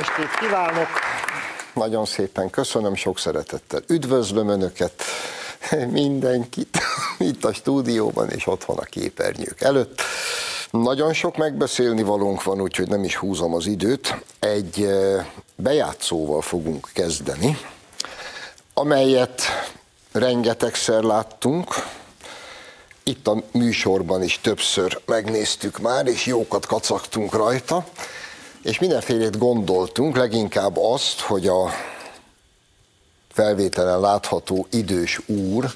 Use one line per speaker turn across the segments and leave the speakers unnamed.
estét kívánok! Nagyon szépen köszönöm, sok szeretettel üdvözlöm Önöket, mindenkit itt a stúdióban és otthon a képernyők előtt. Nagyon sok megbeszélni valónk van, úgyhogy nem is húzom az időt. Egy eh, bejátszóval fogunk kezdeni, amelyet rengetegszer láttunk, itt a műsorban is többször megnéztük már, és jókat kacagtunk rajta, és mindenfélét gondoltunk, leginkább azt, hogy a felvételen látható idős úr,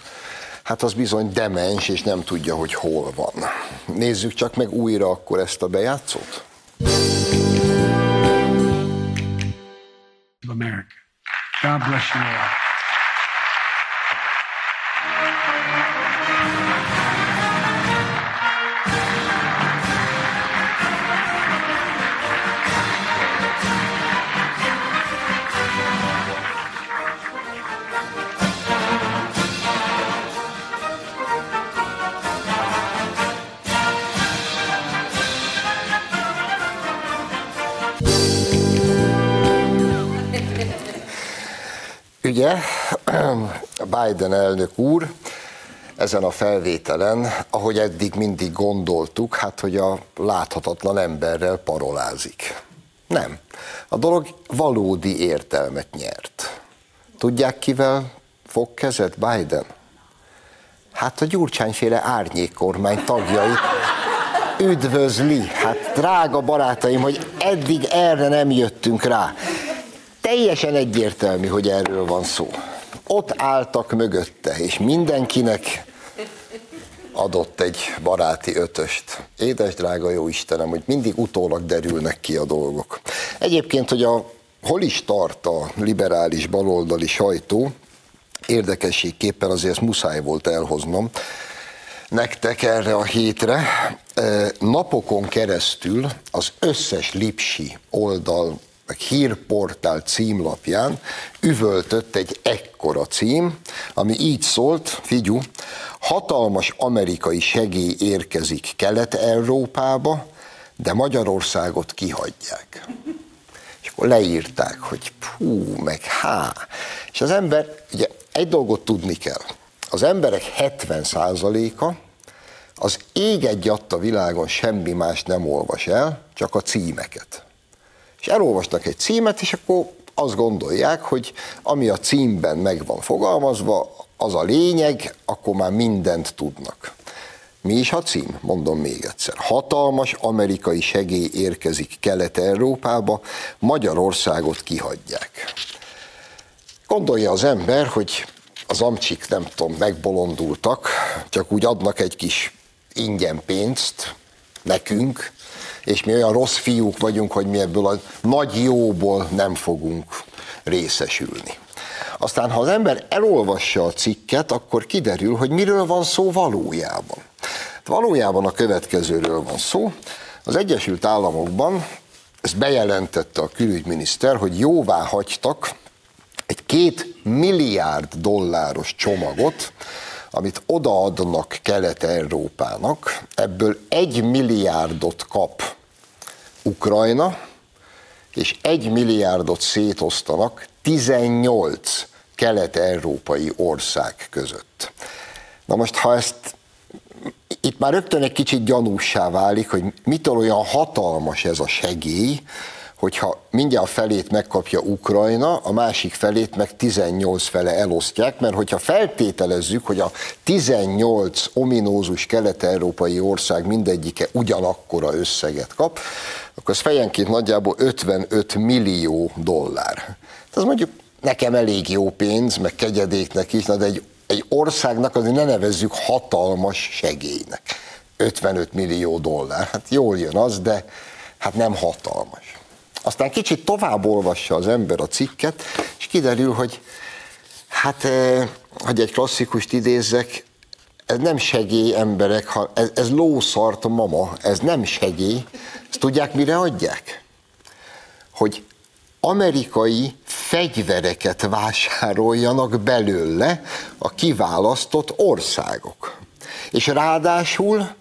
hát az bizony demens, és nem tudja, hogy hol van. Nézzük csak meg újra akkor ezt a bejátszót. America. God bless you all. Ugye Biden elnök úr ezen a felvételen, ahogy eddig mindig gondoltuk, hát hogy a láthatatlan emberrel parolázik. Nem. A dolog valódi értelmet nyert. Tudják, kivel fog kezet Biden? Hát a gyurcsányféle árnyékkormány tagjait üdvözli. Hát drága barátaim, hogy eddig erre nem jöttünk rá teljesen egyértelmű, hogy erről van szó. Ott álltak mögötte, és mindenkinek adott egy baráti ötöst. Édes drága jó Istenem, hogy mindig utólag derülnek ki a dolgok. Egyébként, hogy a hol is tart a liberális baloldali sajtó, érdekességképpen azért ezt muszáj volt elhoznom, nektek erre a hétre. Napokon keresztül az összes lipsi oldal meg hírportál címlapján üvöltött egy ekkora cím, ami így szólt, figyú, hatalmas amerikai segély érkezik Kelet-Európába, de Magyarországot kihagyják. És akkor leírták, hogy pú, meg há. És az ember, ugye egy dolgot tudni kell. Az emberek 70%-a az ég egy a világon semmi más nem olvas el, csak a címeket és elolvastak egy címet, és akkor azt gondolják, hogy ami a címben meg van fogalmazva, az a lényeg, akkor már mindent tudnak. Mi is a cím? Mondom még egyszer. Hatalmas amerikai segély érkezik Kelet-Európába, Magyarországot kihagyják. Gondolja az ember, hogy az amcsik nem tudom, megbolondultak, csak úgy adnak egy kis ingyen pénzt nekünk, és mi olyan rossz fiúk vagyunk, hogy mi ebből a nagy jóból nem fogunk részesülni. Aztán, ha az ember elolvassa a cikket, akkor kiderül, hogy miről van szó valójában. Valójában a következőről van szó. Az Egyesült Államokban, ezt bejelentette a külügyminiszter, hogy jóvá hagytak egy két milliárd dolláros csomagot, amit odaadnak Kelet-Európának, ebből egy milliárdot kap Ukrajna, és egy milliárdot szétosztanak 18 kelet-európai ország között. Na most, ha ezt itt már rögtön egy kicsit gyanússá válik, hogy mitől olyan hatalmas ez a segély, hogyha mindjárt a felét megkapja Ukrajna, a másik felét meg 18 fele elosztják, mert hogyha feltételezzük, hogy a 18 ominózus kelet-európai ország mindegyike ugyanakkora összeget kap, akkor ez fejenként nagyjából 55 millió dollár. Ez mondjuk nekem elég jó pénz, meg kegyedéknek is, de egy, egy országnak azért ne nevezzük hatalmas segélynek. 55 millió dollár. Hát jól jön az, de hát nem hatalmas. Aztán kicsit tovább olvassa az ember a cikket, és kiderül, hogy hát, eh, hogy egy klasszikust idézzek, ez nem segély emberek, ha ez, ez lószart mama, ez nem segély. Ezt tudják, mire adják? Hogy amerikai fegyvereket vásároljanak belőle a kiválasztott országok. És ráadásul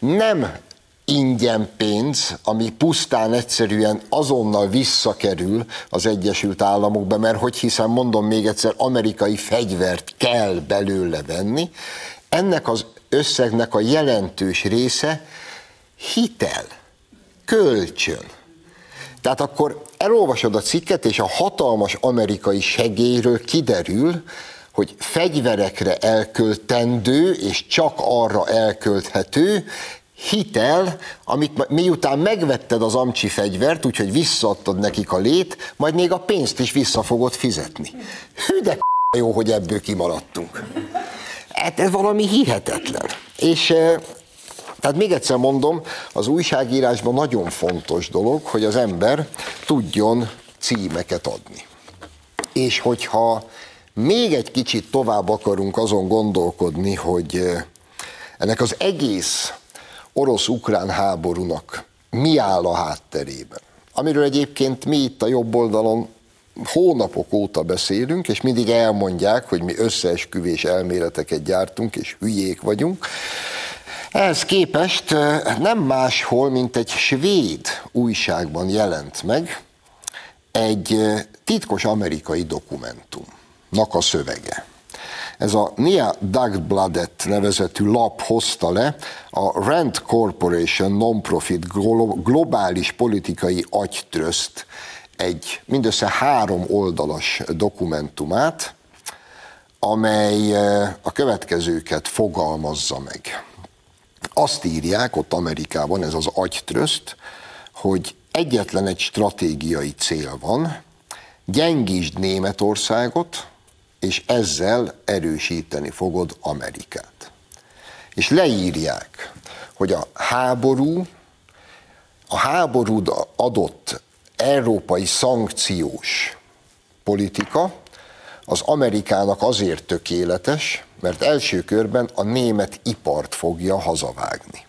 nem ingyen pénz, ami pusztán egyszerűen azonnal visszakerül az Egyesült Államokba, mert hogy hiszen mondom még egyszer, amerikai fegyvert kell belőle venni, ennek az összegnek a jelentős része hitel, kölcsön. Tehát akkor elolvasod a cikket, és a hatalmas amerikai segélyről kiderül, hogy fegyverekre elköltendő, és csak arra elkölthető, hitel, amit miután megvetted az amcsi fegyvert, úgyhogy visszaadtad nekik a lét, majd még a pénzt is vissza fogod fizetni. Hű de jó, hogy ebből kimaradtunk. Hát ez valami hihetetlen. És eh, tehát még egyszer mondom, az újságírásban nagyon fontos dolog, hogy az ember tudjon címeket adni. És hogyha még egy kicsit tovább akarunk azon gondolkodni, hogy eh, ennek az egész orosz-ukrán háborúnak mi áll a hátterében. Amiről egyébként mi itt a jobb oldalon hónapok óta beszélünk, és mindig elmondják, hogy mi összeesküvés elméleteket gyártunk, és hülyék vagyunk. Ehhez képest nem máshol, mint egy svéd újságban jelent meg egy titkos amerikai dokumentumnak a szövege. Ez a Nia Dagbladet nevezetű lap hozta le a Rand Corporation non-profit globális politikai agytröszt egy mindössze három oldalas dokumentumát, amely a következőket fogalmazza meg. Azt írják ott Amerikában, ez az agytröszt, hogy egyetlen egy stratégiai cél van, gyengítsd Németországot, és ezzel erősíteni fogod Amerikát. És leírják, hogy a háború, a háború adott európai szankciós politika az Amerikának azért tökéletes, mert első körben a német ipart fogja hazavágni.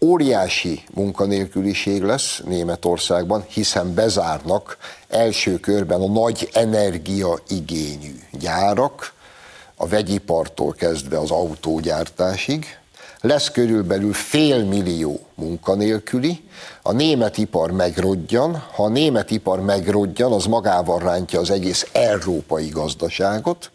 Óriási munkanélküliség lesz Németországban, hiszen bezárnak első körben a nagy energiaigényű gyárak, a vegyipartól kezdve az autógyártásig, lesz körülbelül fél millió munkanélküli, a német ipar megrodjan, ha a német ipar megrodjan, az magával rántja az egész európai gazdaságot,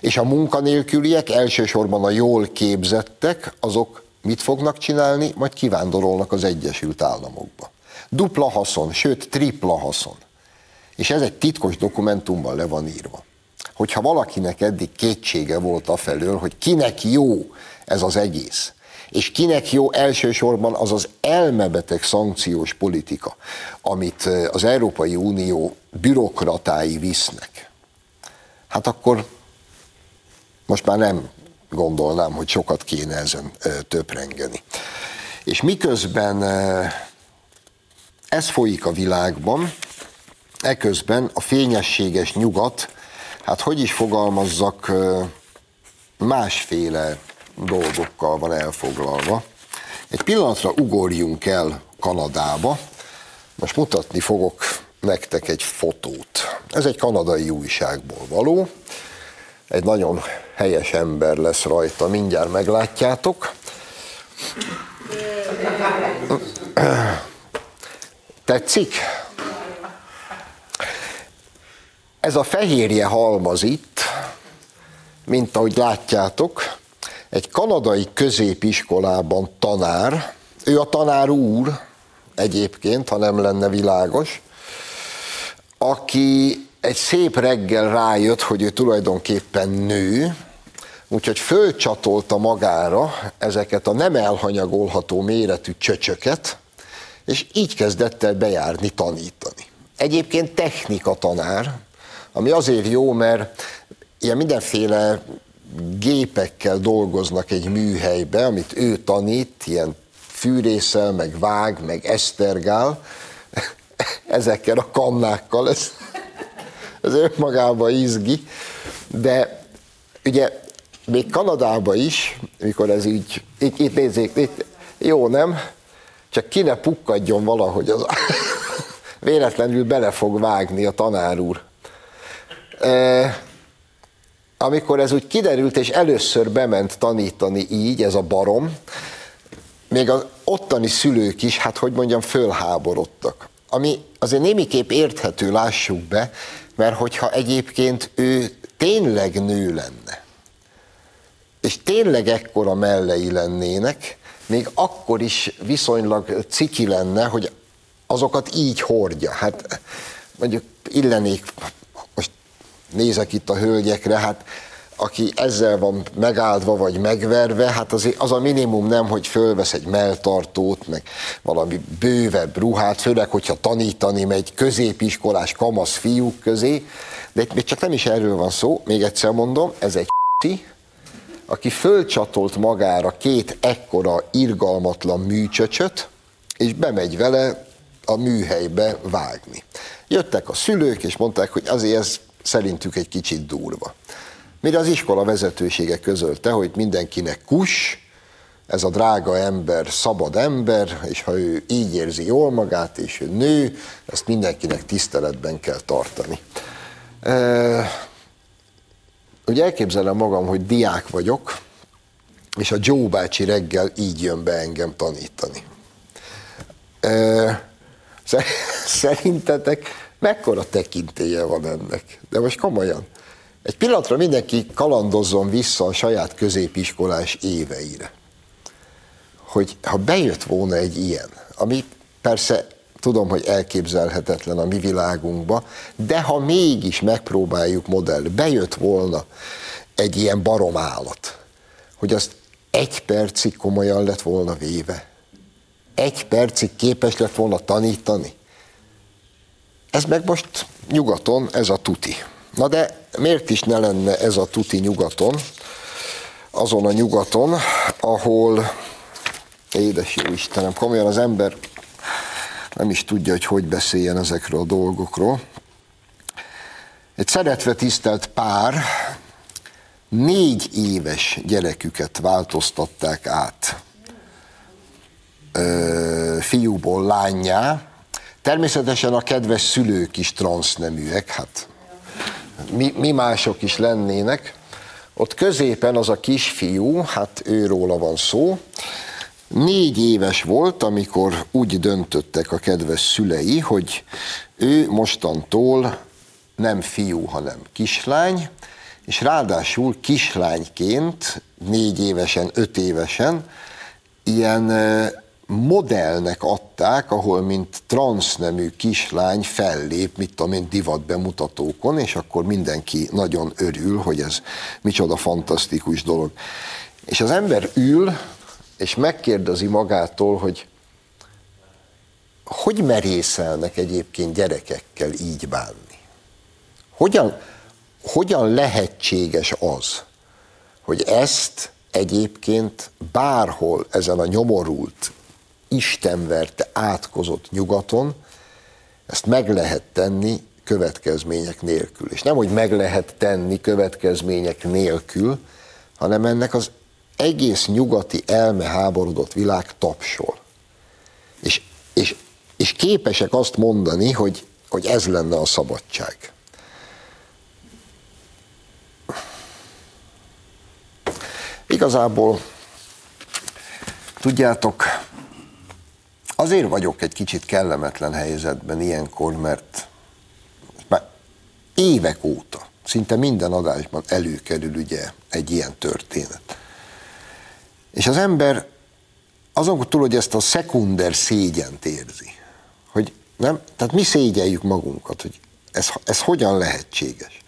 és a munkanélküliek elsősorban a jól képzettek, azok mit fognak csinálni? Majd kivándorolnak az Egyesült Államokba. Dupla haszon, sőt tripla haszon. És ez egy titkos dokumentumban le van írva. Hogyha valakinek eddig kétsége volt a felől, hogy kinek jó ez az egész, és kinek jó elsősorban az az elmebeteg szankciós politika, amit az Európai Unió bürokratái visznek, hát akkor most már nem gondolnám, hogy sokat kéne ezen töprengeni. És miközben ez folyik a világban, eközben a fényességes nyugat, hát hogy is fogalmazzak, másféle dolgokkal van elfoglalva. Egy pillanatra ugorjunk el Kanadába, most mutatni fogok nektek egy fotót. Ez egy kanadai újságból való, egy nagyon helyes ember lesz rajta, mindjárt meglátjátok. Tetszik? Ez a fehérje halmaz itt, mint ahogy látjátok, egy kanadai középiskolában tanár, ő a tanár úr egyébként, ha nem lenne világos, aki egy szép reggel rájött, hogy ő tulajdonképpen nő, úgyhogy fölcsatolta magára ezeket a nem elhanyagolható méretű csöcsöket, és így kezdett el bejárni, tanítani. Egyébként technika tanár, ami azért jó, mert ilyen mindenféle gépekkel dolgoznak egy műhelybe, amit ő tanít, ilyen fűrészel, meg vág, meg esztergál, ezekkel a kannákkal, ez, ez önmagában izgi, de ugye még Kanadában is, mikor ez így, itt, itt nézzék, itt, jó nem, csak ki ne pukkadjon valahogy, az véletlenül bele fog vágni a tanár úr. E, amikor ez úgy kiderült, és először bement tanítani így, ez a barom, még az ottani szülők is, hát hogy mondjam, fölháborodtak. Ami azért némiképp érthető, lássuk be, mert hogyha egyébként ő tényleg nő lenne, és tényleg ekkora mellei lennének, még akkor is viszonylag ciki lenne, hogy azokat így hordja. Hát mondjuk illenék, nézek itt a hölgyekre, hát aki ezzel van megáldva vagy megverve, hát az, az a minimum nem, hogy fölvesz egy melltartót, meg valami bővebb ruhát, főleg, hogyha tanítani megy középiskolás kamasz fiúk közé, de itt még csak nem is erről van szó, még egyszer mondom, ez egy aki fölcsatolt magára két ekkora irgalmatlan műcsöcsöt, és bemegy vele a műhelybe vágni. Jöttek a szülők, és mondták, hogy azért ez szerintük egy kicsit durva. Mire az iskola vezetősége közölte, hogy mindenkinek kus, ez a drága ember szabad ember, és ha ő így érzi jól magát, és ő nő, ezt mindenkinek tiszteletben kell tartani. E, ugye elképzelem magam, hogy diák vagyok, és a Joe bácsi reggel így jön be engem tanítani. E, szerintetek mekkora tekintélye van ennek? De most komolyan. Egy pillanatra mindenki kalandozzon vissza a saját középiskolás éveire. Hogy ha bejött volna egy ilyen, ami persze tudom, hogy elképzelhetetlen a mi világunkba, de ha mégis megpróbáljuk modell, bejött volna egy ilyen baromállat, hogy azt egy percig komolyan lett volna véve, egy percig képes lett volna tanítani. Ez meg most nyugaton, ez a tuti. Na de miért is ne lenne ez a tuti nyugaton, azon a nyugaton, ahol, édes jó Istenem, komolyan az ember nem is tudja, hogy hogy beszéljen ezekről a dolgokról. Egy szeretve tisztelt pár négy éves gyereküket változtatták át ö, fiúból lányá. Természetesen a kedves szülők is transzneműek, hát mi, mi mások is lennének. Ott középen az a kisfiú, hát őróla van szó, négy éves volt, amikor úgy döntöttek a kedves szülei, hogy ő mostantól nem fiú, hanem kislány, és ráadásul kislányként, négy évesen, öt évesen, ilyen modellnek adták, ahol mint transznemű kislány fellép, mit tudom én, divat bemutatókon, és akkor mindenki nagyon örül, hogy ez micsoda fantasztikus dolog. És az ember ül, és megkérdezi magától, hogy hogy merészelnek egyébként gyerekekkel így bánni? Hogyan, hogyan lehetséges az, hogy ezt egyébként bárhol ezen a nyomorult, istenverte, átkozott nyugaton, ezt meg lehet tenni következmények nélkül. És nem, hogy meg lehet tenni következmények nélkül, hanem ennek az egész nyugati elme háborodott világ tapsol. És, és, és képesek azt mondani, hogy, hogy ez lenne a szabadság. Igazából, tudjátok, azért vagyok egy kicsit kellemetlen helyzetben ilyenkor, mert már évek óta, szinte minden adásban előkerül ugye egy ilyen történet. És az ember azon túl, hogy ezt a szekunder szégyent érzi, hogy nem, tehát mi szégyeljük magunkat, hogy ez, ez hogyan lehetséges.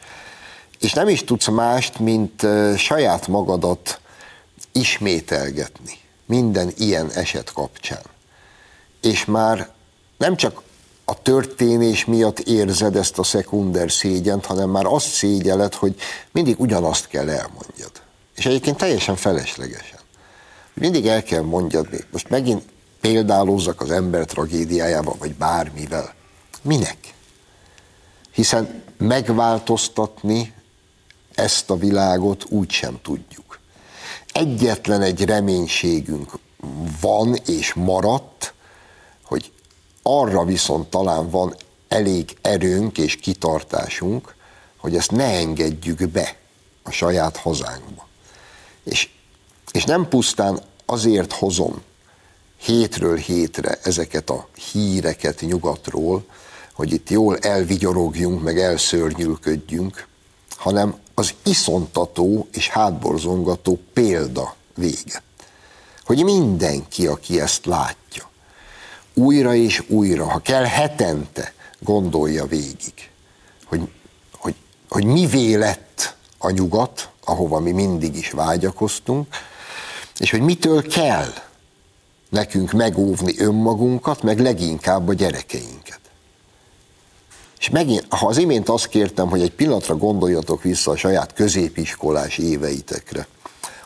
És nem is tudsz mást, mint saját magadat ismételgetni minden ilyen eset kapcsán. És már nem csak a történés miatt érzed ezt a szekunder szégyent, hanem már azt szégyeled, hogy mindig ugyanazt kell elmondjad. És egyébként teljesen feleslegesen. Mindig el kell mondjad, most megint példálózzak az ember tragédiájával, vagy bármivel. Minek? Hiszen megváltoztatni ezt a világot úgy sem tudjuk. Egyetlen egy reménységünk van és maradt, hogy arra viszont talán van elég erőnk és kitartásunk, hogy ezt ne engedjük be a saját hazánkba. És és nem pusztán azért hozom hétről hétre ezeket a híreket nyugatról, hogy itt jól elvigyorogjunk, meg elszörnyülködjünk, hanem az iszontató és hátborzongató példa vége. Hogy mindenki, aki ezt látja, újra és újra, ha kell hetente, gondolja végig, hogy, hogy, hogy mi lett a nyugat, ahova mi mindig is vágyakoztunk, és hogy mitől kell nekünk megóvni önmagunkat, meg leginkább a gyerekeinket. És megint, ha az imént azt kértem, hogy egy pillanatra gondoljatok vissza a saját középiskolás éveitekre,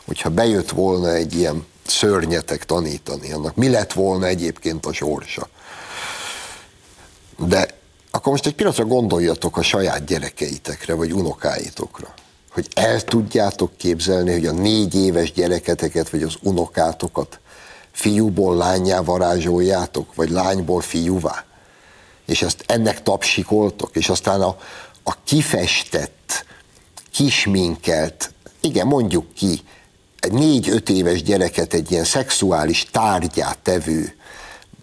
hogyha bejött volna egy ilyen szörnyetek tanítani, annak mi lett volna egyébként a sorsa. De akkor most egy pillanatra gondoljatok a saját gyerekeitekre, vagy unokáitokra, hogy el tudjátok képzelni, hogy a négy éves gyereketeket, vagy az unokátokat fiúból lányá varázsoljátok, vagy lányból fiúvá és ezt ennek tapsikoltok, és aztán a, a kifestett, kisminkelt, igen, mondjuk ki, négy-öt éves gyereket egy ilyen szexuális tárgyát tevő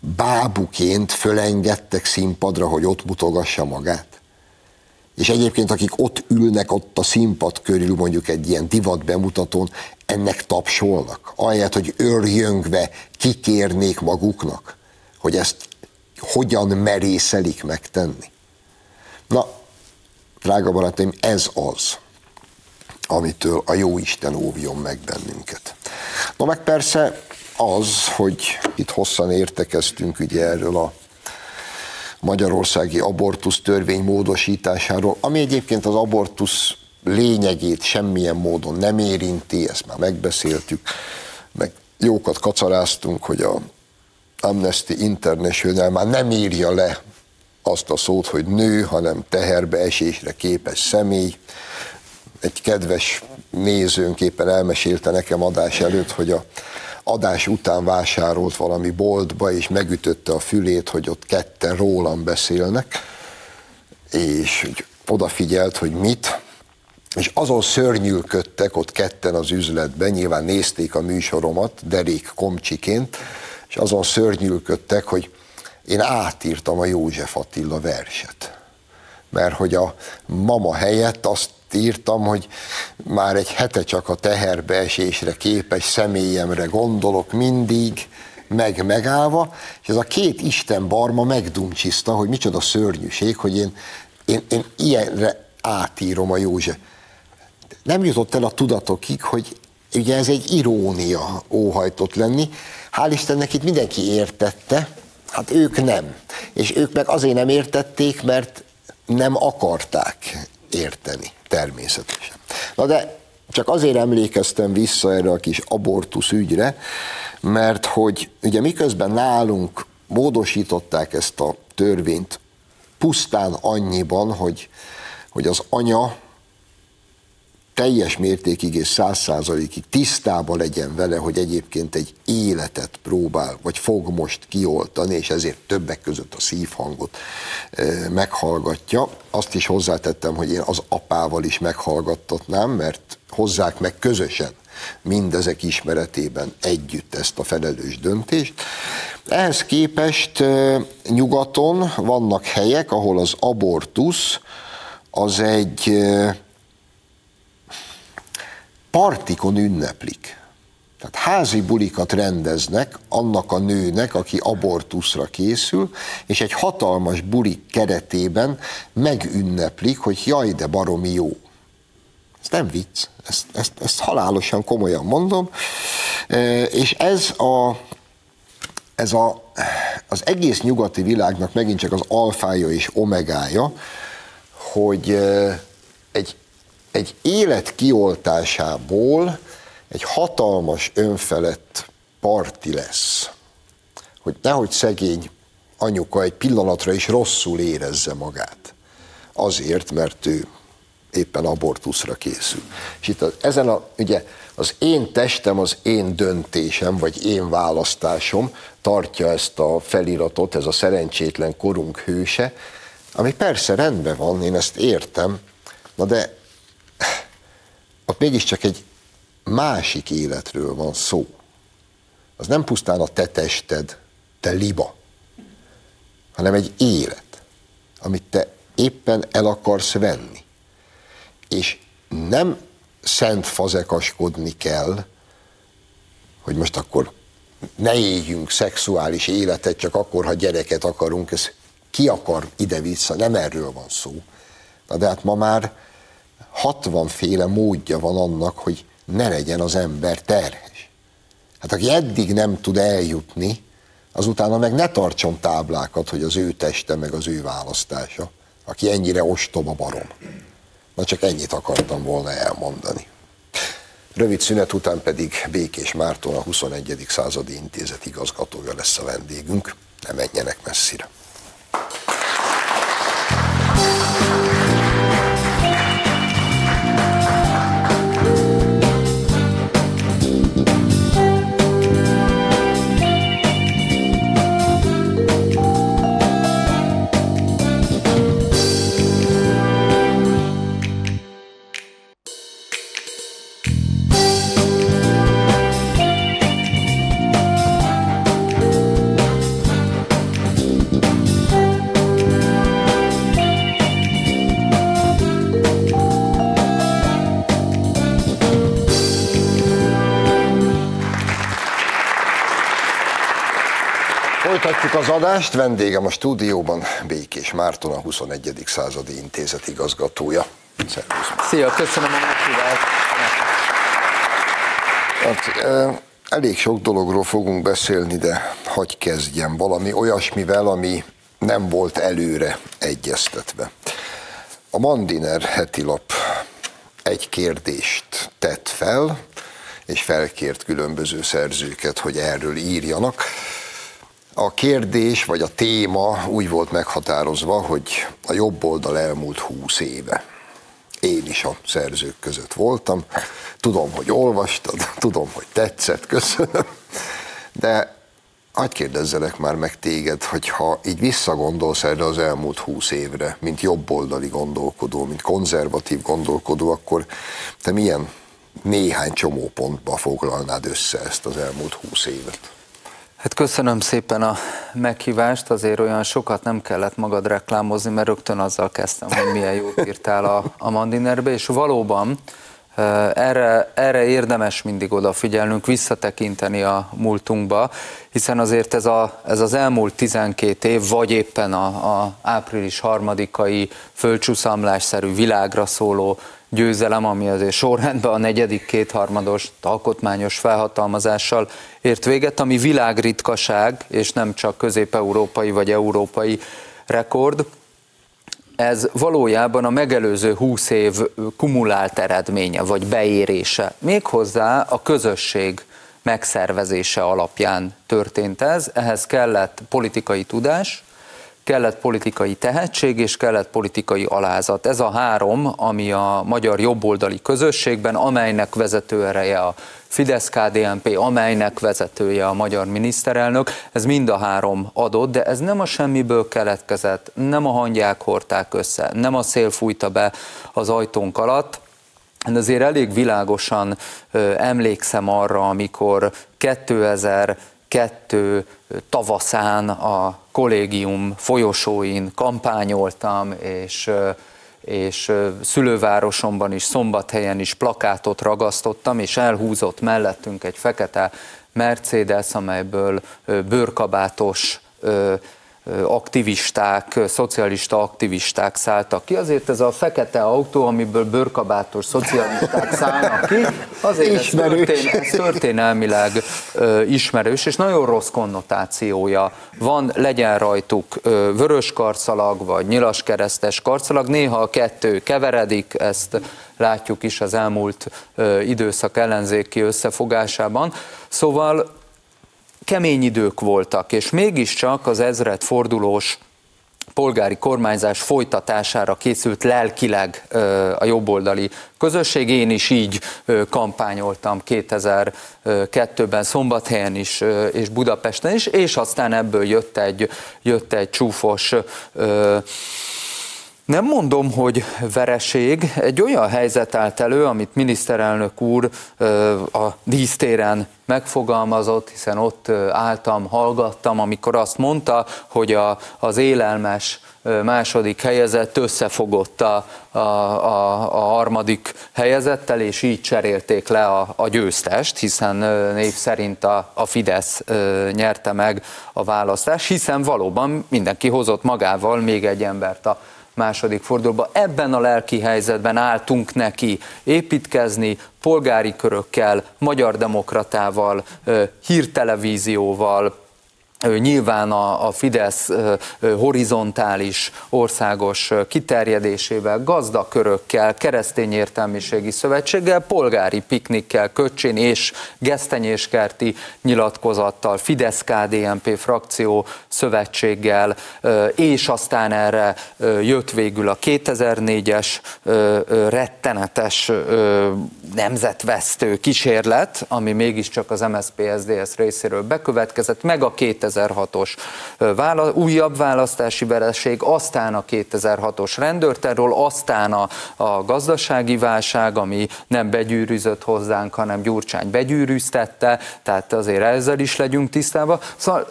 bábuként fölengedtek színpadra, hogy ott mutogassa magát. És egyébként, akik ott ülnek ott a színpad körül, mondjuk egy ilyen divat bemutatón, ennek tapsolnak. Ahelyett, hogy örjöngve kikérnék maguknak, hogy ezt hogyan merészelik megtenni. Na, drága barátaim, ez az, amitől a jó Isten óvjon meg bennünket. Na meg persze az, hogy itt hosszan értekeztünk ugye erről a magyarországi abortusz törvény módosításáról, ami egyébként az abortusz lényegét semmilyen módon nem érinti, ezt már megbeszéltük, meg jókat kacaráztunk, hogy a Amnesty International már nem írja le azt a szót, hogy nő, hanem teherbeesésre képes személy. Egy kedves nézőnk éppen elmesélte nekem adás előtt, hogy a adás után vásárolt valami boltba, és megütötte a fülét, hogy ott ketten rólam beszélnek, és hogy odafigyelt, hogy mit, és azon szörnyűködtek ott ketten az üzletben, nyilván nézték a műsoromat, derék komcsiként, és azon szörnyűködtek, hogy én átírtam a József Attila verset. Mert hogy a mama helyett azt írtam, hogy már egy hete csak a teherbeesésre képes személyemre gondolok mindig, meg megállva, és ez a két Isten barma megdumcsiszta, hogy micsoda szörnyűség, hogy én, én, én ilyenre átírom a József. Nem jutott el a tudatokig, hogy ugye ez egy irónia óhajtott lenni, Hál' Istennek itt mindenki értette, hát ők nem. És ők meg azért nem értették, mert nem akarták érteni, természetesen. Na de csak azért emlékeztem vissza erre a kis abortusz ügyre, mert hogy ugye miközben nálunk módosították ezt a törvényt pusztán annyiban, hogy, hogy az anya teljes mértékig és száz százalékig tisztában legyen vele, hogy egyébként egy életet próbál, vagy fog most kioltani, és ezért többek között a szívhangot meghallgatja. Azt is hozzátettem, hogy én az apával is meghallgattatnám, mert hozzák meg közösen mindezek ismeretében együtt ezt a felelős döntést. Ehhez képest nyugaton vannak helyek, ahol az abortusz az egy partikon ünneplik. Tehát házi bulikat rendeznek annak a nőnek, aki abortuszra készül, és egy hatalmas bulik keretében megünneplik, hogy jaj, de baromi jó. Ez nem vicc, ezt, ezt, ezt halálosan komolyan mondom. E, és ez a, ez a, az egész nyugati világnak megint csak az alfája és omegája, hogy e, egy élet kioltásából egy hatalmas önfelett parti lesz. Hogy nehogy szegény anyuka egy pillanatra is rosszul érezze magát. Azért, mert ő éppen abortuszra készül. És itt az, ezen a, ugye az én testem, az én döntésem, vagy én választásom tartja ezt a feliratot, ez a szerencsétlen korunk hőse, ami persze rendben van, én ezt értem, na de ott mégiscsak egy másik életről van szó. az nem pusztán a te tested, te liba, hanem egy élet, amit te éppen el akarsz venni. És nem szent fazekaskodni kell, hogy most akkor ne éljünk szexuális életet, csak akkor, ha gyereket akarunk, ez ki akar ide-vissza, nem erről van szó. Na de hát ma már 60 féle módja van annak, hogy ne legyen az ember terhes. Hát aki eddig nem tud eljutni, azutána meg ne tartson táblákat, hogy az ő teste, meg az ő választása, aki ennyire ostoba barom. Na csak ennyit akartam volna elmondani. Rövid szünet után pedig Békés Márton, a 21. századi intézet igazgatója lesz a vendégünk. Ne menjenek messzire. Az adást, vendégem a stúdióban Békés Márton, a 21. századi intézet igazgatója.
Szervusz. Szia, köszönöm a meghívást.
Hát, elég sok dologról fogunk beszélni, de hagy kezdjem valami olyasmivel, ami nem volt előre egyeztetve. A Mandiner hetilap egy kérdést tett fel, és felkért különböző szerzőket, hogy erről írjanak. A kérdés vagy a téma úgy volt meghatározva, hogy a jobb oldal elmúlt húsz éve. Én is a szerzők között voltam. Tudom, hogy olvastad, tudom, hogy tetszett, köszönöm. De hagyd kérdezzelek már meg téged, hogy ha így visszagondolsz erre az elmúlt húsz évre, mint jobboldali gondolkodó, mint konzervatív gondolkodó, akkor te milyen néhány csomópontba foglalnád össze ezt az elmúlt húsz évet?
Hát köszönöm szépen a meghívást, azért olyan sokat nem kellett magad reklámozni, mert rögtön azzal kezdtem, hogy milyen jót írtál a, a Mandinerbe, és valóban erre, erre érdemes mindig odafigyelnünk, visszatekinteni a múltunkba, hiszen azért ez, a, ez az elmúlt 12 év, vagy éppen a, a április harmadikai földcsúszamlásszerű világra szóló győzelem, ami azért sorrendben a negyedik kétharmados alkotmányos felhatalmazással ért véget, ami világritkaság, és nem csak közép-európai vagy európai rekord. Ez valójában a megelőző 20 év kumulált eredménye, vagy beérése. Méghozzá a közösség megszervezése alapján történt ez. Ehhez kellett politikai tudás, kellett politikai tehetség és kellett politikai alázat. Ez a három, ami a magyar jobboldali közösségben, amelynek vezető ereje a Fidesz-KDNP, amelynek vezetője a magyar miniszterelnök, ez mind a három adott, de ez nem a semmiből keletkezett, nem a hangyák hordták össze, nem a szél fújta be az ajtónk alatt, de azért elég világosan ö, emlékszem arra, amikor 2000 kettő tavaszán a kollégium folyosóin kampányoltam, és és szülővárosomban is, Szombathelyen is plakátot ragasztottam, és elhúzott mellettünk egy fekete Mercedes, amelyből bőrkabátos aktivisták, szocialista aktivisták szálltak ki. Azért ez a fekete autó, amiből bőrkabátos szocialisták szállnak ki, azért ez, történ, ez történelmileg ö, ismerős, és nagyon rossz konnotációja van, legyen rajtuk ö, vörös karcalag, vagy nyilaskeresztes karcalag, néha a kettő keveredik, ezt látjuk is az elmúlt ö, időszak ellenzéki összefogásában. Szóval kemény idők voltak, és mégiscsak az ezred fordulós polgári kormányzás folytatására készült lelkileg a jobboldali közösség. Én is így kampányoltam 2002-ben Szombathelyen is és Budapesten is, és aztán ebből jött egy, jött egy csúfos Nem mondom, hogy vereség. Egy olyan helyzet állt elő, amit miniszterelnök úr a dísztéren megfogalmazott, hiszen ott álltam, hallgattam, amikor azt mondta, hogy a, az élelmes második helyezett összefogott a, a, a, a harmadik helyezettel, és így cserélték le a, a győztest, hiszen név szerint a, a Fidesz nyerte meg a választást, hiszen valóban mindenki hozott magával még egy embert a második fordulóba. Ebben a lelki helyzetben álltunk neki építkezni, polgári körökkel, magyar demokratával, hírtelevízióval, Nyilván a, a Fidesz horizontális országos kiterjedésével, gazdakörökkel, keresztény értelmiségi szövetséggel, polgári piknikkel, Köcsén és Gesztenyéskerti nyilatkozattal, Fidesz-KDNP frakció szövetséggel, és aztán erre jött végül a 2004-es rettenetes nemzetvesztő kísérlet, ami mégiscsak az MSZP-SZDSZ részéről bekövetkezett, meg a 2006-os vála- újabb választási vereség, aztán a 2006-os rendőrterről, aztán a, a gazdasági válság, ami nem begyűrűzött hozzánk, hanem Gyurcsány begyűrűztette, tehát azért ezzel is legyünk tisztában. Szóval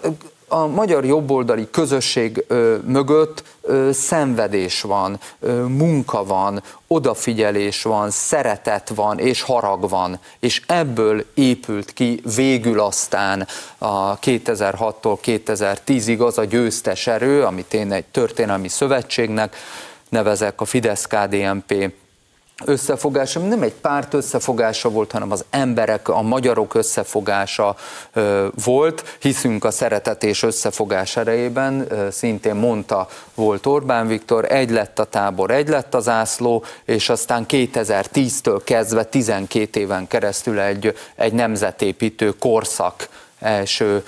a magyar jobboldali közösség mögött szenvedés van, munka van, odafigyelés van, szeretet van és harag van, és ebből épült ki végül aztán a 2006-tól 2010-ig az a győztes erő, amit én egy történelmi szövetségnek nevezek, a Fidesz-KDNP összefogása, nem egy párt összefogása volt, hanem az emberek, a magyarok összefogása volt. Hiszünk a szeretet és összefogás erejében, szintén mondta volt Orbán Viktor, egy lett a tábor, egy lett az ászló, és aztán 2010-től kezdve 12 éven keresztül egy, egy nemzetépítő korszak első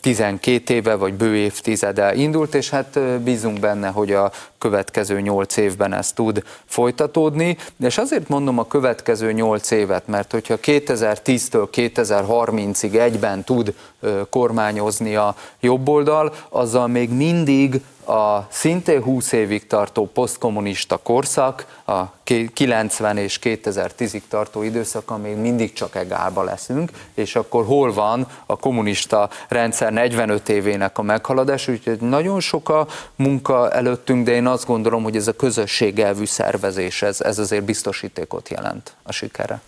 12 éve vagy bő évtizede indult, és hát bízunk benne, hogy a következő 8 évben ez tud folytatódni. És azért mondom a következő 8 évet, mert hogyha 2010-től 2030-ig egyben tud kormányozni a jobboldal, azzal még mindig a szintén 20 évig tartó posztkommunista korszak, a 90 és 2010-ig tartó időszaka még mindig csak egálba leszünk, és akkor hol van a kommunista rendszer 45 évének a meghaladás, úgyhogy nagyon sok a munka előttünk, de én azt gondolom, hogy ez a közösségelvű szervezés, ez, ez azért biztosítékot jelent a sikere.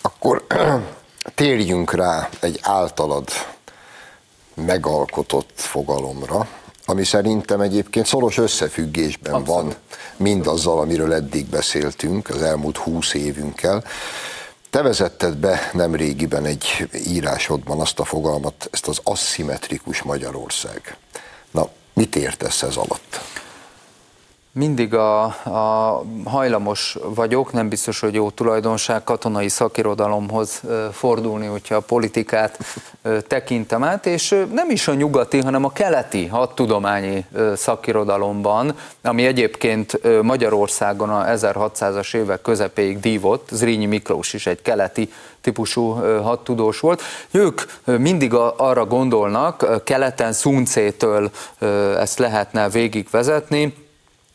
Akkor térjünk rá egy általad megalkotott fogalomra, ami szerintem egyébként szoros összefüggésben Abszolút. van mindazzal, amiről eddig beszéltünk az elmúlt húsz évünkkel. Te vezetted be nem régiben egy írásodban azt a fogalmat, ezt az aszimmetrikus Magyarország. Na, mit értesz ez alatt?
Mindig a, a hajlamos vagyok, nem biztos, hogy jó tulajdonság katonai szakirodalomhoz fordulni, hogyha a politikát tekintem át, és nem is a nyugati, hanem a keleti hadtudományi szakirodalomban, ami egyébként Magyarországon a 1600-as évek közepéig dívott, Zrínyi Miklós is egy keleti típusú hadtudós volt. Ők mindig arra gondolnak, keleten Szuncétől ezt lehetne végigvezetni,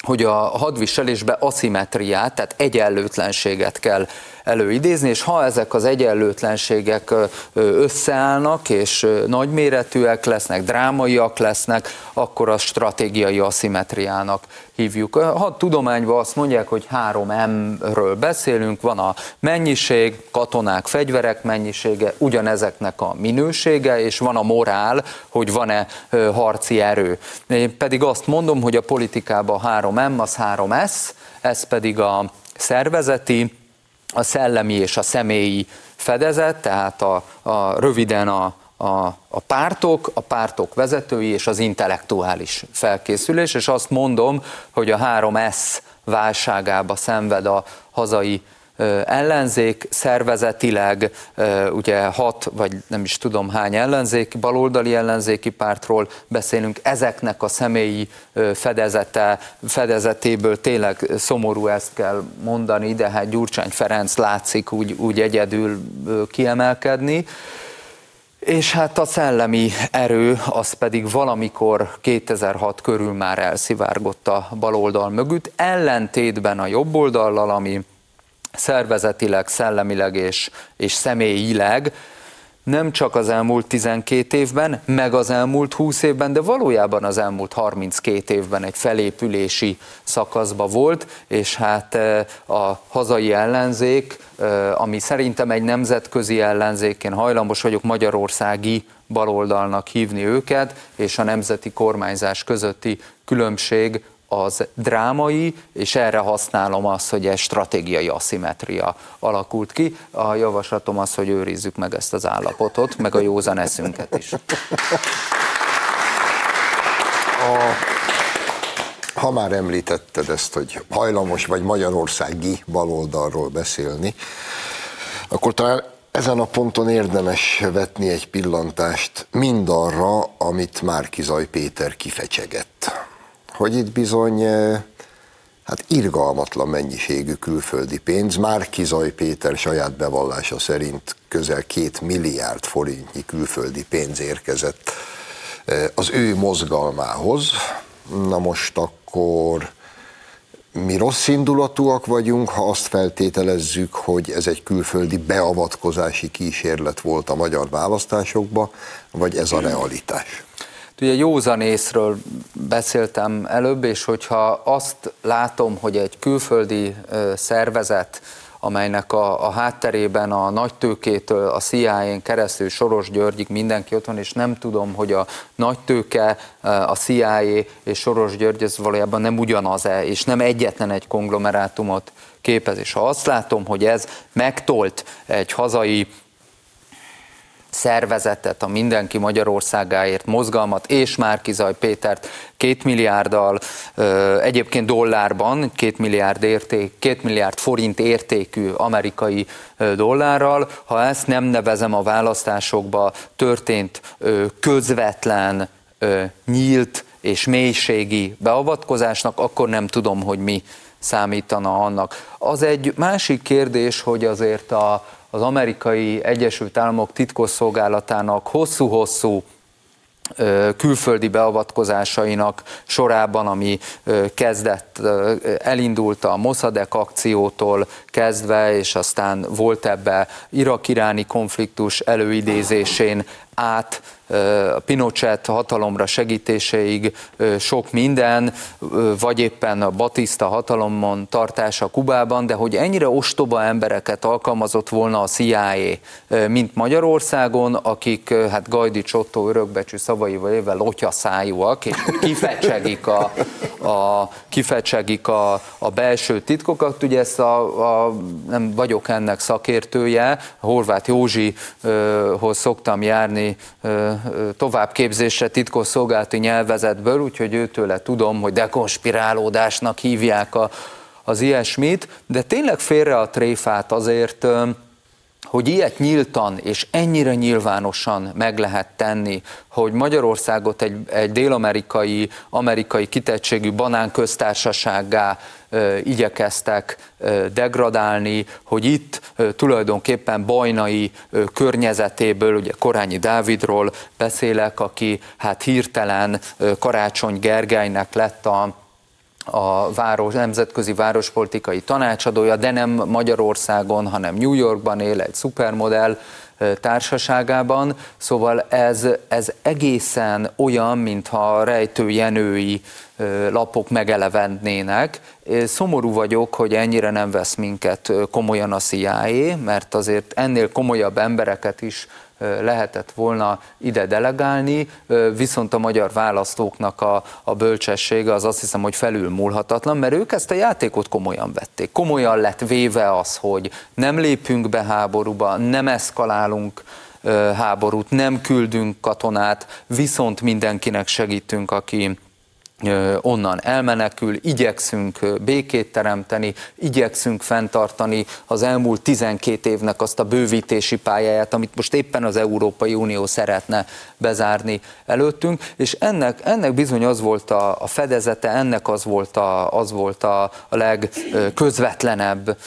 hogy a hadviselésbe aszimetriát, tehát egyenlőtlenséget kell előidézni, és ha ezek az egyenlőtlenségek összeállnak, és nagyméretűek lesznek, drámaiak lesznek, akkor a stratégiai aszimetriának hívjuk. Ha tudományban azt mondják, hogy 3M-ről beszélünk, van a mennyiség, katonák, fegyverek mennyisége, ugyanezeknek a minősége, és van a morál, hogy van-e harci erő. Én pedig azt mondom, hogy a politikában 3M, az 3S, ez pedig a szervezeti, a szellemi és a személyi fedezet, tehát a, a röviden a, a, a pártok, a pártok vezetői és az intellektuális felkészülés, és azt mondom, hogy a 3S válságába szenved a hazai ellenzék szervezetileg, ugye hat, vagy nem is tudom hány ellenzék, baloldali ellenzéki pártról beszélünk, ezeknek a személyi fedezete, fedezetéből tényleg szomorú ezt kell mondani, de hát Gyurcsány Ferenc látszik úgy, úgy egyedül kiemelkedni. És hát a szellemi erő az pedig valamikor 2006 körül már elszivárgott a baloldal mögött, ellentétben a jobb oldallal, ami szervezetileg, szellemileg és, és személyileg nem csak az elmúlt 12 évben, meg az elmúlt 20 évben, de valójában az elmúlt 32 évben egy felépülési szakaszba volt, és hát eh, a hazai ellenzék, eh, ami szerintem egy nemzetközi ellenzék, én hajlamos vagyok magyarországi baloldalnak hívni őket, és a nemzeti kormányzás közötti különbség az drámai, és erre használom azt, hogy egy stratégiai aszimetria alakult ki. A javaslatom az, hogy őrizzük meg ezt az állapotot, meg a józan eszünket is.
A, ha már említetted ezt, hogy hajlamos vagy magyarországi baloldalról beszélni, akkor talán ezen a ponton érdemes vetni egy pillantást mindarra, amit Márkizaj Péter kifecsegett hogy itt bizony eh, hát irgalmatlan mennyiségű külföldi pénz, már Kizaj Péter saját bevallása szerint közel két milliárd forintnyi külföldi pénz érkezett eh, az ő mozgalmához. Na most akkor mi rossz indulatúak vagyunk, ha azt feltételezzük, hogy ez egy külföldi beavatkozási kísérlet volt a magyar választásokba, vagy ez a realitás?
Ugye józanészről beszéltem előbb, és hogyha azt látom, hogy egy külföldi szervezet, amelynek a, a hátterében a nagy tőkétől a CIA-n keresztül Soros Györgyig mindenki ott van, és nem tudom, hogy a nagy tőke, a CIA és Soros György ez valójában nem ugyanaz-e, és nem egyetlen egy konglomerátumot képez. És ha azt látom, hogy ez megtolt egy hazai szervezetet, a Mindenki Magyarországáért mozgalmat és Márkizaj Pétert két milliárddal, egyébként dollárban, két milliárd, érték, két milliárd forint értékű amerikai dollárral, ha ezt nem nevezem a választásokba történt közvetlen, nyílt és mélységi beavatkozásnak, akkor nem tudom, hogy mi számítana annak. Az egy másik kérdés, hogy azért a, az amerikai Egyesült Államok titkosszolgálatának hosszú-hosszú külföldi beavatkozásainak sorában, ami kezdett, elindult a Mossadegh akciótól kezdve, és aztán volt ebbe irak-iráni konfliktus előidézésén át a Pinochet hatalomra segítéseig sok minden, vagy éppen a Batista hatalomon tartása Kubában, de hogy ennyire ostoba embereket alkalmazott volna a CIA, mint Magyarországon, akik hát Gajdi Csottó örökbecsű szavaival éve lotyaszájúak, és kifecsegik a, a, kifecsegik a, a belső titkokat. Ugye ezt a, a, nem vagyok ennek szakértője, Horváth Józsihoz szoktam járni továbbképzésre titkos szolgálati nyelvezetből, úgyhogy őtőle tudom, hogy dekonspirálódásnak hívják a, az ilyesmit, de tényleg félre a tréfát azért, hogy ilyet nyíltan és ennyire nyilvánosan meg lehet tenni, hogy Magyarországot egy, egy dél-amerikai, amerikai kitettségű banánköztársasággá igyekeztek degradálni, hogy itt tulajdonképpen bajnai környezetéből, ugye Korányi Dávidról beszélek, aki hát hirtelen Karácsony Gergelynek lett a a város, nemzetközi várospolitikai tanácsadója, de nem Magyarországon, hanem New Yorkban él egy szupermodell társaságában, szóval ez, ez egészen olyan, mintha rejtő jenői lapok megelevendnének. Szomorú vagyok, hogy ennyire nem vesz minket komolyan a CIA, mert azért ennél komolyabb embereket is lehetett volna ide delegálni, viszont a magyar választóknak a, a bölcsessége az azt hiszem, hogy felülmúlhatatlan, mert ők ezt a játékot komolyan vették. Komolyan lett véve az, hogy nem lépünk be háborúba, nem eszkalálunk háborút, nem küldünk katonát, viszont mindenkinek segítünk, aki onnan elmenekül, igyekszünk békét teremteni, igyekszünk fenntartani az elmúlt 12 évnek azt a bővítési pályáját, amit most éppen az Európai Unió szeretne bezárni előttünk, és ennek, ennek bizony az volt a, a fedezete, ennek az volt a, az volt a, a legközvetlenebb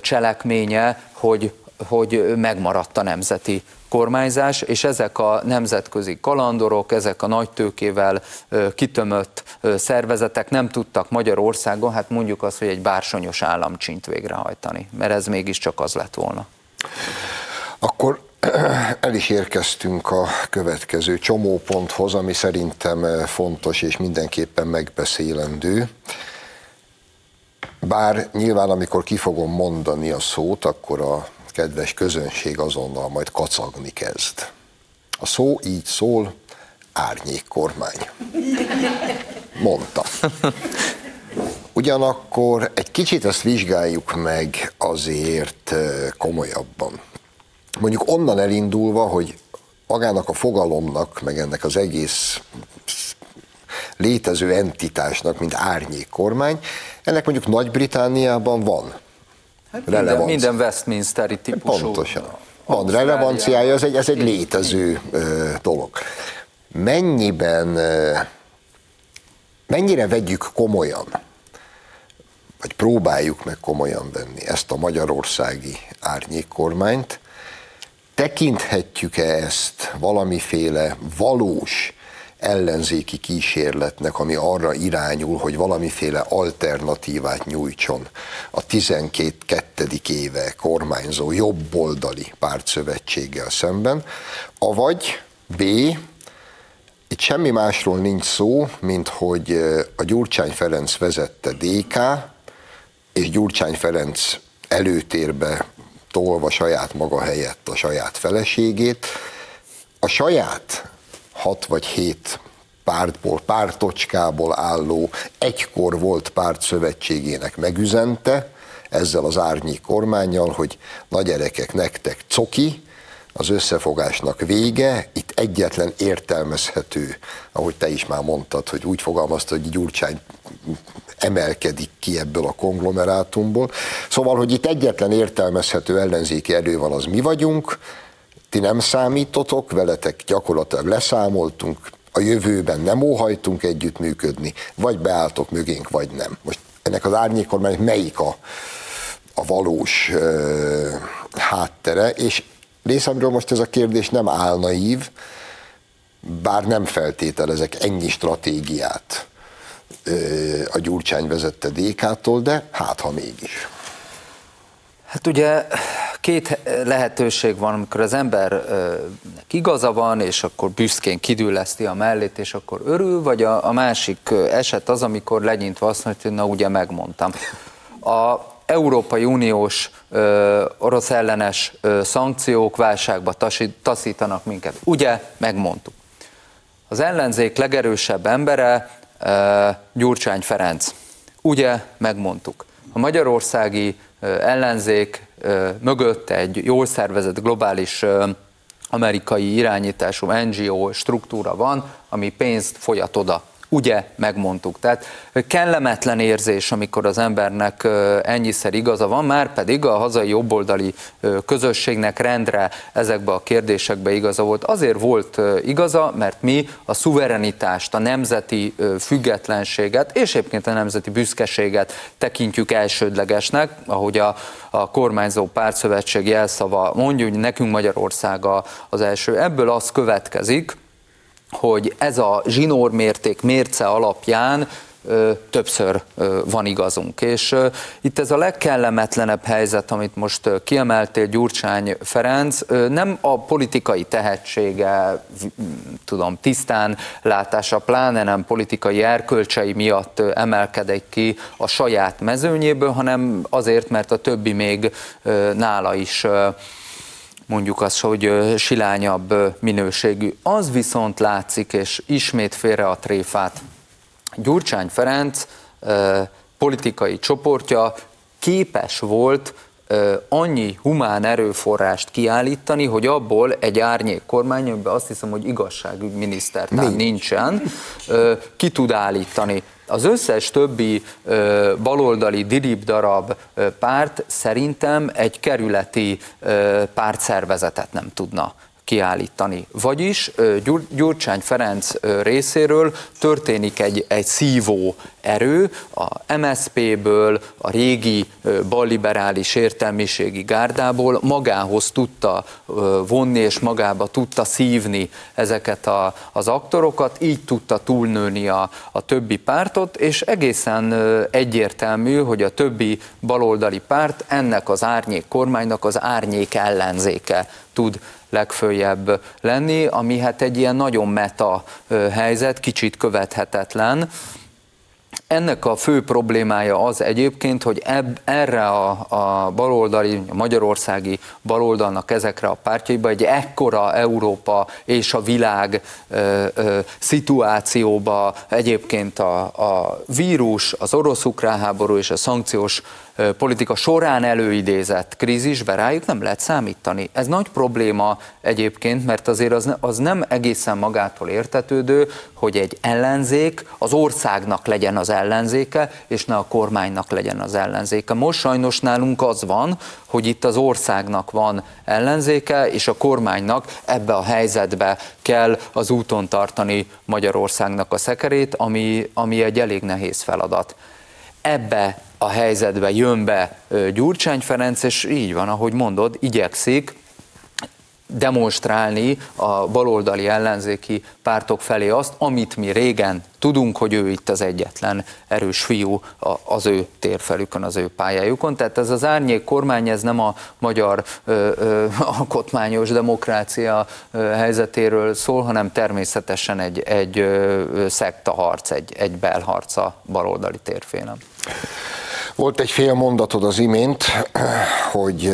cselekménye, hogy hogy megmaradt a nemzeti kormányzás, és ezek a nemzetközi kalandorok, ezek a nagy tőkével kitömött szervezetek nem tudtak Magyarországon, hát mondjuk azt, hogy egy bársonyos államcsint végrehajtani, mert ez mégiscsak az lett volna.
Akkor el is érkeztünk a következő csomóponthoz, ami szerintem fontos és mindenképpen megbeszélendő. Bár nyilván, amikor ki fogom mondani a szót, akkor a kedves közönség azonnal majd kacagni kezd. A szó így szól, árnyék kormány. Mondta. Ugyanakkor egy kicsit ezt vizsgáljuk meg azért komolyabban. Mondjuk onnan elindulva, hogy magának a fogalomnak, meg ennek az egész létező entitásnak, mint árnyék kormány, ennek mondjuk Nagy-Britániában van
hát minden, minden Westminsteri típusú.
Pontosan. Van relevanciája, ez egy, ez egy létező ö, dolog. Mennyiben, ö, mennyire vegyük komolyan, vagy próbáljuk meg komolyan venni ezt a magyarországi árnyékkormányt, tekinthetjük-e ezt valamiféle valós ellenzéki kísérletnek, ami arra irányul, hogy valamiféle alternatívát nyújtson a 12 éve kormányzó jobboldali pártszövetséggel szemben, avagy B, itt semmi másról nincs szó, mint hogy a Gyurcsány Ferenc vezette DK, és Gyurcsány Ferenc előtérbe tolva saját maga helyett a saját feleségét, a saját hat vagy hét pártból, pártocskából álló egykor volt párt szövetségének megüzente, ezzel az árnyék kormányjal, hogy nagy gyerekek nektek coki, az összefogásnak vége, itt egyetlen értelmezhető, ahogy te is már mondtad, hogy úgy fogalmazta, hogy Gyurcsány emelkedik ki ebből a konglomerátumból. Szóval, hogy itt egyetlen értelmezhető ellenzéki erő van, az mi vagyunk, ti nem számítotok, veletek gyakorlatilag leszámoltunk, a jövőben nem óhajtunk együttműködni, vagy beálltok mögénk, vagy nem. Most ennek az árnyékormánynak melyik a, a valós ö, háttere, és részemről most ez a kérdés nem álnaív, bár nem feltételezek ennyi stratégiát ö, a Gyurcsány vezette DK-tól, de hát ha mégis.
Hát ugye két lehetőség van, amikor az embernek igaza van, és akkor büszkén kidülleszti a mellét, és akkor örül, vagy a, a másik eset az, amikor legyintve azt mondja, hogy na ugye megmondtam. A Európai Uniós ö, orosz ellenes ö, szankciók válságba tasi, taszítanak minket. Ugye, megmondtuk. Az ellenzék legerősebb embere ö, Gyurcsány Ferenc. Ugye, megmondtuk. A magyarországi ellenzék mögött egy jól szervezett globális amerikai irányítású NGO struktúra van, ami pénzt folyat oda ugye megmondtuk. Tehát kellemetlen érzés, amikor az embernek ennyiszer igaza van, már pedig a hazai jobboldali közösségnek rendre ezekbe a kérdésekbe igaza volt. Azért volt igaza, mert mi a szuverenitást, a nemzeti függetlenséget és egyébként a nemzeti büszkeséget tekintjük elsődlegesnek, ahogy a, a kormányzó pártszövetség jelszava mondja, hogy nekünk Magyarország az első. Ebből az következik, hogy ez a zsinórmérték mérce alapján többször van igazunk. És itt ez a legkellemetlenebb helyzet, amit most kiemeltél Gyurcsány Ferenc, nem a politikai tehetsége, tudom, tisztán látása, pláne nem politikai erkölcsei miatt emelkedik ki a saját mezőnyéből, hanem azért, mert a többi még nála is mondjuk az, hogy silányabb minőségű. Az viszont látszik, és ismét félre a tréfát. Gyurcsány Ferenc politikai csoportja képes volt annyi humán erőforrást kiállítani, hogy abból egy árnyék kormány, amiben azt hiszem, hogy igazságügyminiszter tehát nincsen, ki tud állítani. Az összes többi ö, baloldali dirib darab ö, párt szerintem egy kerületi ö, pártszervezetet nem tudna kiállítani. Vagyis Gyurcsány Ferenc részéről történik egy, egy szívó erő a MSZP-ből, a régi balliberális értelmiségi gárdából magához tudta vonni és magába tudta szívni ezeket a, az aktorokat, így tudta túlnőni a, a többi pártot, és egészen egyértelmű, hogy a többi baloldali párt ennek az árnyék kormánynak az árnyék ellenzéke tud legfőjebb lenni, ami hát egy ilyen nagyon meta helyzet, kicsit követhetetlen, ennek a fő problémája az egyébként, hogy eb, erre a, a baloldali, a magyarországi baloldalnak ezekre a pártjaiba egy ekkora Európa és a világ ö, ö, szituációba egyébként a, a vírus, az orosz-ukrán háború és a szankciós politika során előidézett krízisbe rájuk nem lehet számítani. Ez nagy probléma egyébként, mert azért az, az nem egészen magától értetődő, hogy egy ellenzék az országnak legyen az ellenzéke, és ne a kormánynak legyen az ellenzéke. Most sajnos nálunk az van, hogy itt az országnak van ellenzéke, és a kormánynak ebbe a helyzetbe kell az úton tartani Magyarországnak a szekerét, ami, ami egy elég nehéz feladat. Ebbe a helyzetbe jön be Gyurcsány Ferenc, és így van, ahogy mondod, igyekszik demonstrálni a baloldali ellenzéki pártok felé azt, amit mi régen tudunk, hogy ő itt az egyetlen erős fiú az ő térfelükön, az ő pályájukon. Tehát ez az árnyék kormány, ez nem a magyar ö, ö, alkotmányos demokrácia ö, helyzetéről szól, hanem természetesen egy, egy ö, szektaharc, egy, egy belharc a baloldali térfélen.
Volt egy fél mondatod az imént, hogy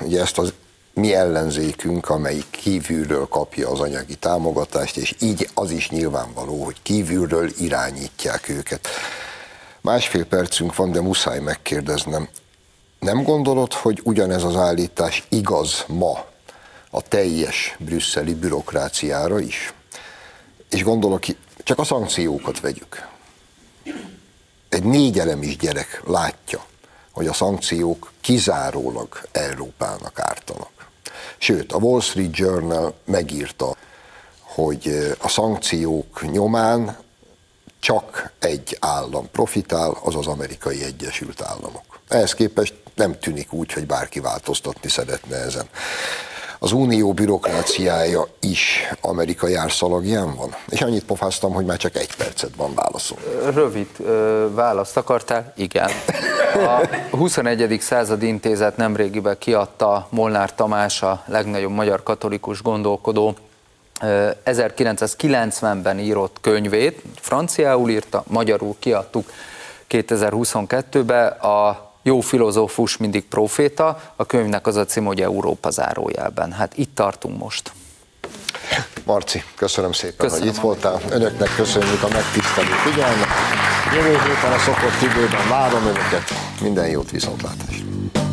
ugye ezt az mi ellenzékünk, amelyik kívülről kapja az anyagi támogatást, és így az is nyilvánvaló, hogy kívülről irányítják őket. Másfél percünk van, de muszáj megkérdeznem. Nem gondolod, hogy ugyanez az állítás igaz ma a teljes brüsszeli bürokráciára is? És gondolok, csak a szankciókat vegyük egy négy elemis gyerek látja, hogy a szankciók kizárólag Európának ártanak. Sőt, a Wall Street Journal megírta, hogy a szankciók nyomán csak egy állam profitál, az az amerikai Egyesült Államok. Ehhez képest nem tűnik úgy, hogy bárki változtatni szeretne ezen az unió bürokráciája is amerikai árszalagján van? És annyit pofáztam, hogy már csak egy percet van válaszol.
Rövid választ akartál? Igen. A 21. század intézet nemrégiben kiadta Molnár Tamás, a legnagyobb magyar katolikus gondolkodó, 1990-ben írott könyvét, franciául írta, magyarul kiadtuk 2022-ben, a jó filozófus mindig proféta, a könyvnek az a cím, hogy Európa zárójelben. Hát itt tartunk most.
Marci, köszönöm szépen, köszönöm, hogy itt voltál. Önöknek köszönjük a megtisztelő figyelmet. Jövő héten a szokott időben várom Önöket. Minden jót, viszontlátásra!